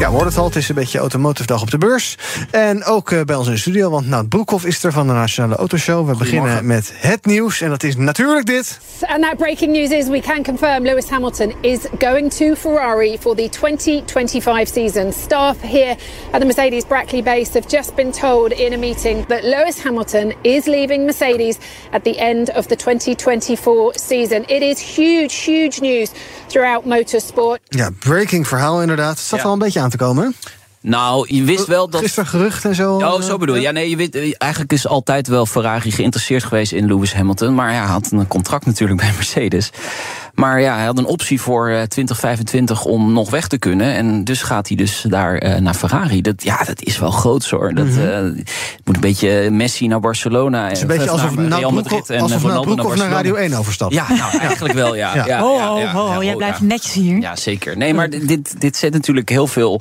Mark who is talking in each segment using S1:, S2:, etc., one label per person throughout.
S1: Ja, we hoorden het al. Het is een beetje automotive dag op de beurs. En ook uh, bij ons in de studio, want Nout Broekhoff is er van de Nationale Autoshow. We beginnen met het nieuws en dat is natuurlijk dit.
S2: And that breaking news is we can confirm Lewis Hamilton is going to Ferrari for the 2025 season. Staff here at the Mercedes Brackley base have just been told in a meeting that Lewis Hamilton is leaving Mercedes at the end of the 2024 season. It is huge, huge news throughout motorsport.
S1: Ja, breaking verhaal inderdaad. Het staat
S3: Ja.
S1: al een beetje aan te komen.
S3: Nou, je wist wel dat.
S1: Gisteren gerucht en zo.
S3: Oh, zo bedoel je. Ja, nee, je weet, eh, eigenlijk is altijd wel Ferrari geïnteresseerd geweest in Lewis Hamilton. Maar ja, hij had een contract natuurlijk bij Mercedes. Maar ja, hij had een optie voor eh, 2025 om nog weg te kunnen. En dus gaat hij dus daar eh, naar Ferrari. Dat, ja, dat is wel groot hoor. Dat eh, het moet een beetje Messi naar Barcelona.
S1: Mhm. Het is een beetje alsof Nout Broekhoff, alsof Nout Broekhoff naar Radio 1 overstapt.
S3: Ja, nou, eigenlijk wel, ja.
S1: Ja.
S3: ja.
S4: Ho,
S3: ja,
S4: ho,
S3: ja,
S4: ho,
S3: ja,
S4: jij blijft
S3: ja.
S4: netjes hier.
S3: Ja, zeker. Nee, maar dit, dit zet natuurlijk heel veel.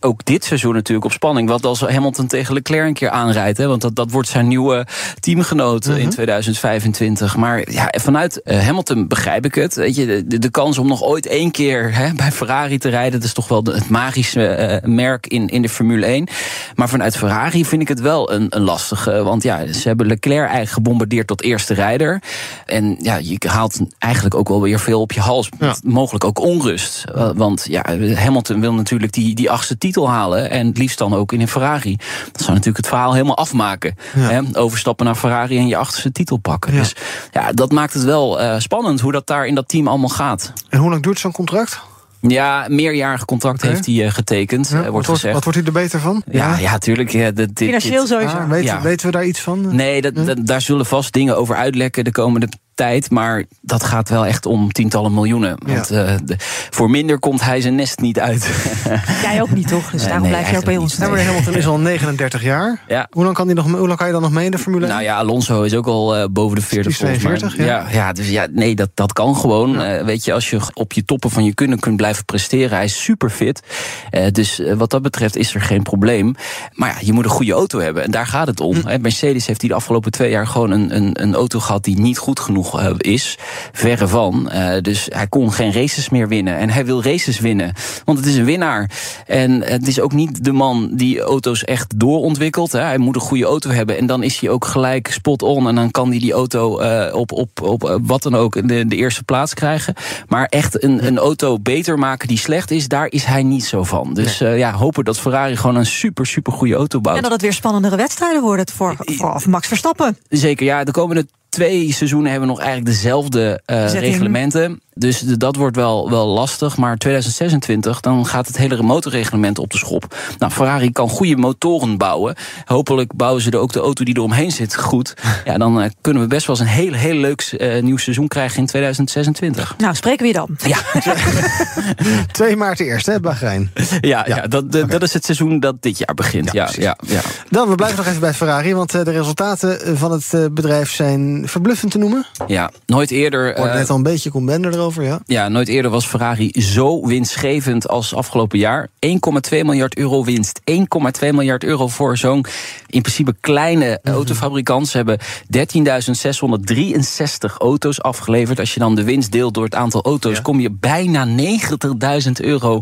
S3: Ook dit seizoen natuurlijk op spanning. Want als Hamilton tegen Leclerc een keer aanrijdt. Hè, want dat, dat wordt zijn nieuwe teamgenoot
S1: Mhm.
S3: in 2025. Maar ja, vanuit eh, Hamilton begrijp ik het. Weet je, de, de kans om nog ooit één keer hè, bij Ferrari te rijden. Dat is toch wel de- het magische eh, merk in, in de Formule 1. Maar vanuit Ferrari vind ik het wel een, een lastige. Want ja, ze hebben Leclerc eigenlijk gebombardeerd tot eerste rijder. En ja, je haalt eigenlijk ook wel weer veel op je hals.
S1: Ja.
S3: Mogelijk ook onrust. Uh, Want ja, Hamilton wil natuurlijk die, die achtste titel halen. En het liefst dan ook in een Ferrari. Dat zou natuurlijk het verhaal helemaal afmaken.
S1: Ja.
S3: Hè? Overstappen naar Ferrari en je achtste titel pakken.
S1: Ja.
S3: Dus ja, dat maakt het wel eh, spannend hoe dat daar in dat team allemaal gaat.
S1: En hoe lang duurt zo'n contract?
S3: Ja, meerjarig contract heeft hij eh, getekend,
S1: Ja,
S3: eh,
S1: wat,
S3: wordt
S1: wordt,
S3: gezegd.
S1: wat wordt hij er beter van?
S3: ja, ja, tuurlijk. Ja, dit, dit-
S4: Financieel sowieso.
S1: Ah, weten,
S3: Ja.
S1: weten we daar iets van?
S3: Nee, dat, dat- daar zullen vast dingen over uitlekken de komende tijd. Maar dat gaat wel echt om tientallen miljoenen. Want eh, de- voor minder komt hij zijn nest niet uit.
S4: Jij ook niet, toch? Dus daarom
S3: nee,
S4: blijf je ook bij ons.
S1: maar Hamilton is al 39 jaar.
S3: ja.
S1: Hoe lang, kan die nog, hoe lang kan je dan nog mee in de Formule 1?
S3: Nou ja, Alonso is ook al eh, boven de 40
S1: Die is
S3: volgens mij.
S1: 42, ja.
S3: ja. Ja, dus ja, nee, dat, dat kan gewoon. Eh, weet je, als je op je toppen van je kunnen kunt blijven presteren. Hij is super fit. Eh, dus wat dat betreft is er geen probleem. Maar ja, je moet een goede auto hebben. En daar gaat het om.
S1: Hm.
S3: Hè, Mercedes heeft die de afgelopen twee jaar gewoon een, een, een auto gehad die niet goed genoeg eh, is. Verre van. Eh, dus hij kon geen races meer winnen. En hij wil races winnen. Want het is een winnaar. En het is ook niet de man die auto's echt doorontwikkelt. Hè. Hij moet een goede auto hebben. En dan is hij ook gelijk spot on. En dan kan hij die auto eh, op, op, op wat dan ook de, de eerste plaats krijgen. Maar echt een, een auto beter maken die slecht is, daar is hij niet zo van. Dus ja, hopen dat Ferrari gewoon een super, super goede auto bouwt.
S4: En dat het weer spannendere wedstrijden worden voor, voor Max Verstappen.
S3: Zeker, ja. De komende twee seizoenen hebben we nog eigenlijk dezelfde eh, reglementen. Dus dat wordt wel, wel lastig. Maar 2026, dan gaat het hele motorreglement op de schop. Nou, Ferrari kan goede motoren bouwen. Hopelijk bouwen ze er ook de auto die eromheen zit goed. Ja, dan eh, kunnen we best wel eens een heel, heel leuk eh, nieuw seizoen krijgen in 2026.
S4: Nou, spreken we je dan.
S3: Ja,
S1: 2 maart eerst, hè, Bahrein.
S3: ja, ja. dat, dat dat is het seizoen dat dit jaar begint. Ja, ja, ja.
S1: Dan, we blijven nog even bij Ferrari, want eh, de resultaten van het eh, bedrijf zijn verbluffend te noemen.
S3: ja. nooit eerder. Eh,
S1: net al een beetje Koen Bender ja.
S3: Ja, nooit eerder was Ferrari zo winstgevend als afgelopen jaar. 1,2 miljard euro winst. 1,2 miljard euro voor zo'n in principe kleine autofabrikant. Ze hebben 13.663 auto's afgeleverd. Als je dan de winst deelt door het aantal auto's,
S1: Ja.
S3: kom je bijna 90.000 euro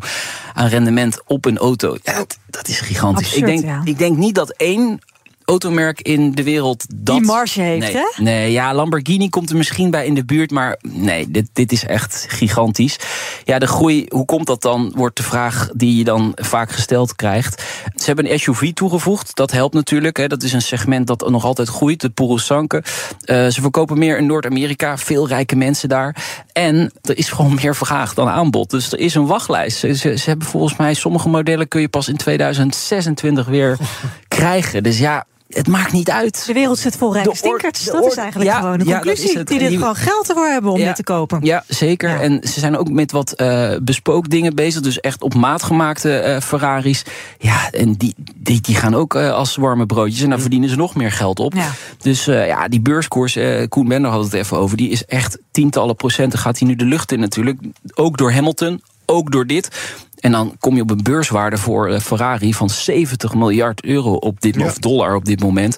S3: aan rendement op een auto. Ja, dat, dat is gigantisch.
S4: Absurd,
S3: ik, denk,
S4: ja.
S3: ik denk niet dat één automerk in de wereld dat...
S4: Die marge heeft,
S3: nee,
S4: hè?
S3: Nee, ja, Lamborghini komt er misschien bij in de buurt, maar nee, dit, dit is echt gigantisch. Ja, de groei, hoe komt dat dan, wordt de vraag die je dan vaak gesteld krijgt. Ze hebben een SUV toegevoegd, dat helpt natuurlijk. Hè. Dat is een segment dat nog altijd groeit, de Purosanke. Eh ze verkopen meer in Noord-Amerika, veel rijke mensen daar. En er is gewoon meer vraag dan aanbod. Dus er is een wachtlijst. Ze, ze, ze hebben volgens mij, sommige modellen kun je pas in 2026 weer krijgen. Dus ja, het maakt niet uit.
S4: De wereld zit vol rijke stinkers. Dat is eigenlijk ja, gewoon de conclusie. die er gewoon geld ervoor hebben om dit te kopen.
S3: Ja, zeker. En ze zijn ook met wat uh, bespookdingen bezig. Dus echt op maat gemaakte uh, Ferraris. Ja, en die, die, die gaan ook uh, als warme broodjes. En daar verdienen ze nog meer geld op. Dus ja, die beurskoers, Koen Bender had het even over. Die is echt tientallen procenten gaat hij nu de lucht in natuurlijk. Ook door Hamilton, ook door dit. En dan kom je op een beurswaarde voor eh, Ferrari van 70 miljard euro op dit, of dollar op dit moment.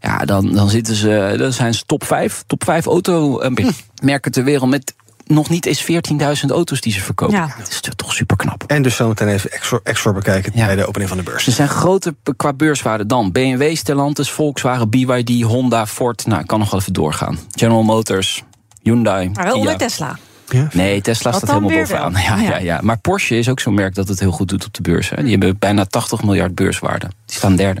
S3: Ja, dan, dan, zitten ze, dan zijn ze top 5, top 5 automerken hm. ter wereld met nog niet eens 14.000 auto's die ze verkopen. Ja. Dat is toch super knap.
S1: En dus zometeen even extra, extra bekijken bij de opening van de beurs.
S3: Ze zijn groter qua beurswaarde dan BMW, Stellantis, Volkswagen, BYD, Honda, Ford. Nou, ik kan nog wel even doorgaan. General Motors, Hyundai.
S4: Maar wel onder Tesla.
S3: Ja? Nee, Tesla staat helemaal bovenaan. Ja, ja, ja. Maar Porsche is ook zo'n merk dat het heel goed doet op de beurs. Hè. Die hebben bijna 80 miljard beurswaarde. Die staan derde.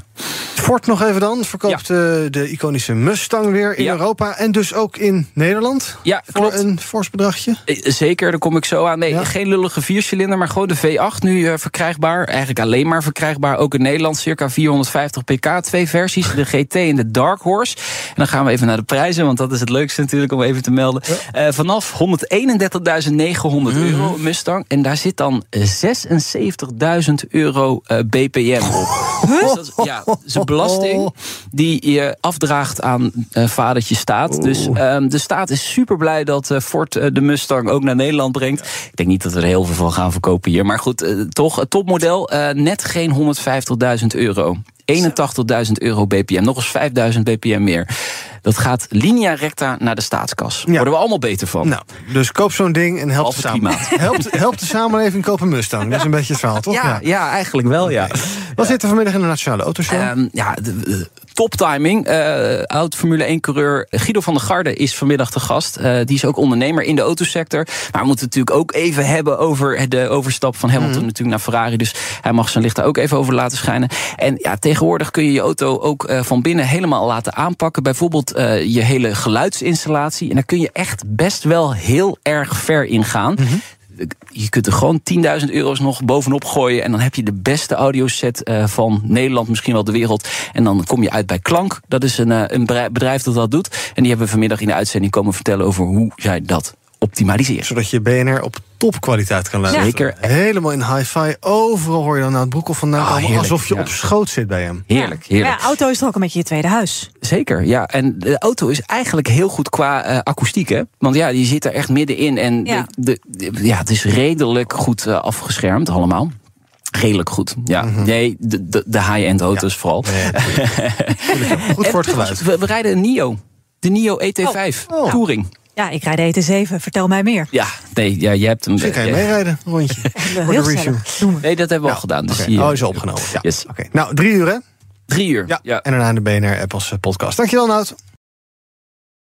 S1: Ford nog even dan. Verkoopt ja. Eh, de iconische Mustang weer in Europa. En dus ook in Nederland.
S3: Ja,
S1: voor een fors bedragje.
S3: Eh, zeker, daar kom ik zo aan. Nee, geen lullige viercilinder, maar gewoon de V8 nu verkrijgbaar. Eigenlijk alleen maar verkrijgbaar. Ook in Nederland circa 450 pk. Twee versies, de GT en de Dark Horse. En dan gaan we even naar de prijzen, want dat is het leukste natuurlijk om even te melden. Uh, vanaf 131 32.900 euro mhm. Mustang. En daar zit dan 76.000 euro uh, BPM op. Dus dat is, ja, is een belasting die je afdraagt aan uh, vadertje staat. Dus um, de staat is super blij dat uh, Ford de Mustang ook naar Nederland brengt. Ik denk niet dat we er heel veel van gaan verkopen hier. Maar goed, toch, topmodel, net geen 150.000 euro. 81.000 euro BPM, nog eens 5.000 BPM meer. Dat gaat linea recta naar de staatskas. Daar worden we allemaal beter van.
S1: Nou, dus koop zo'n ding en help de, samen. helpt, helpt de samenleving kopen Mustang. Dat is een beetje het verhaal, toch?
S3: Ja, ja. eigenlijk wel, ja.
S1: Wat zit er vanmiddag in de Nationale Autoshow?
S3: Um, ja, de, toptiming. Uh, oud Formule 1-coureur Guido van der Garde is vanmiddag te gast. Uh, die is ook ondernemer in de autosector. Maar we moeten het natuurlijk ook even hebben over de overstap van Hamilton mm natuurlijk naar Ferrari. Dus hij mag zijn licht daar ook even over laten schijnen. En ja, tegenwoordig kun je je auto ook uh, van binnen helemaal laten aanpakken. Bijvoorbeeld je hele geluidsinstallatie. En daar kun je echt best wel heel erg ver in gaan. Mm je kunt er gewoon 10.000 euro's nog bovenop gooien. En dan heb je de beste audioset uh, van Nederland, misschien wel de wereld. En dan kom je uit bij Klank. Dat is een, uh, een bedrijf dat dat doet. En die hebben vanmiddag in de uitzending komen vertellen over hoe zij dat optimaliseren.
S1: Zodat je BNR op topkwaliteit kan laten.
S3: Zeker.
S1: Helemaal in hi-fi. Overal hoor je dan naar het broek vandaan oh, heerlijk, alsof je op schoot zit bij hem.
S3: Heerlijk, heerlijk.
S4: Ja, auto is toch ook een beetje je tweede huis.
S3: Zeker, ja. En de auto is eigenlijk heel goed qua uh, akoestiek, hè. Want ja, die zit er echt middenin. En ja, de, ja het is redelijk goed uh, afgeschermd allemaal. Redelijk goed, ja. Mm -hmm. Nee, de, de, de high-end auto's ja. vooral.
S1: Goed voor het geluid.
S3: We, we, rijden een NIO. De NIO ET5 oh. oh. Touring.
S4: Ja, ik rijd de ET7. Vertel mij meer.
S3: Ja, nee, ja, je hebt hem.
S1: Misschien kan je meerijden, een rondje.
S4: Voor de review.
S3: Nee, dat hebben we al gedaan. Dus
S1: okay. Oh, is opgenomen. Ja.
S3: Yes.
S1: Oké. Nou, drie uur hè?
S3: Drie uur.
S1: Ja. ja. En daarna de BNR-app als podcast. Dankjewel, Nout.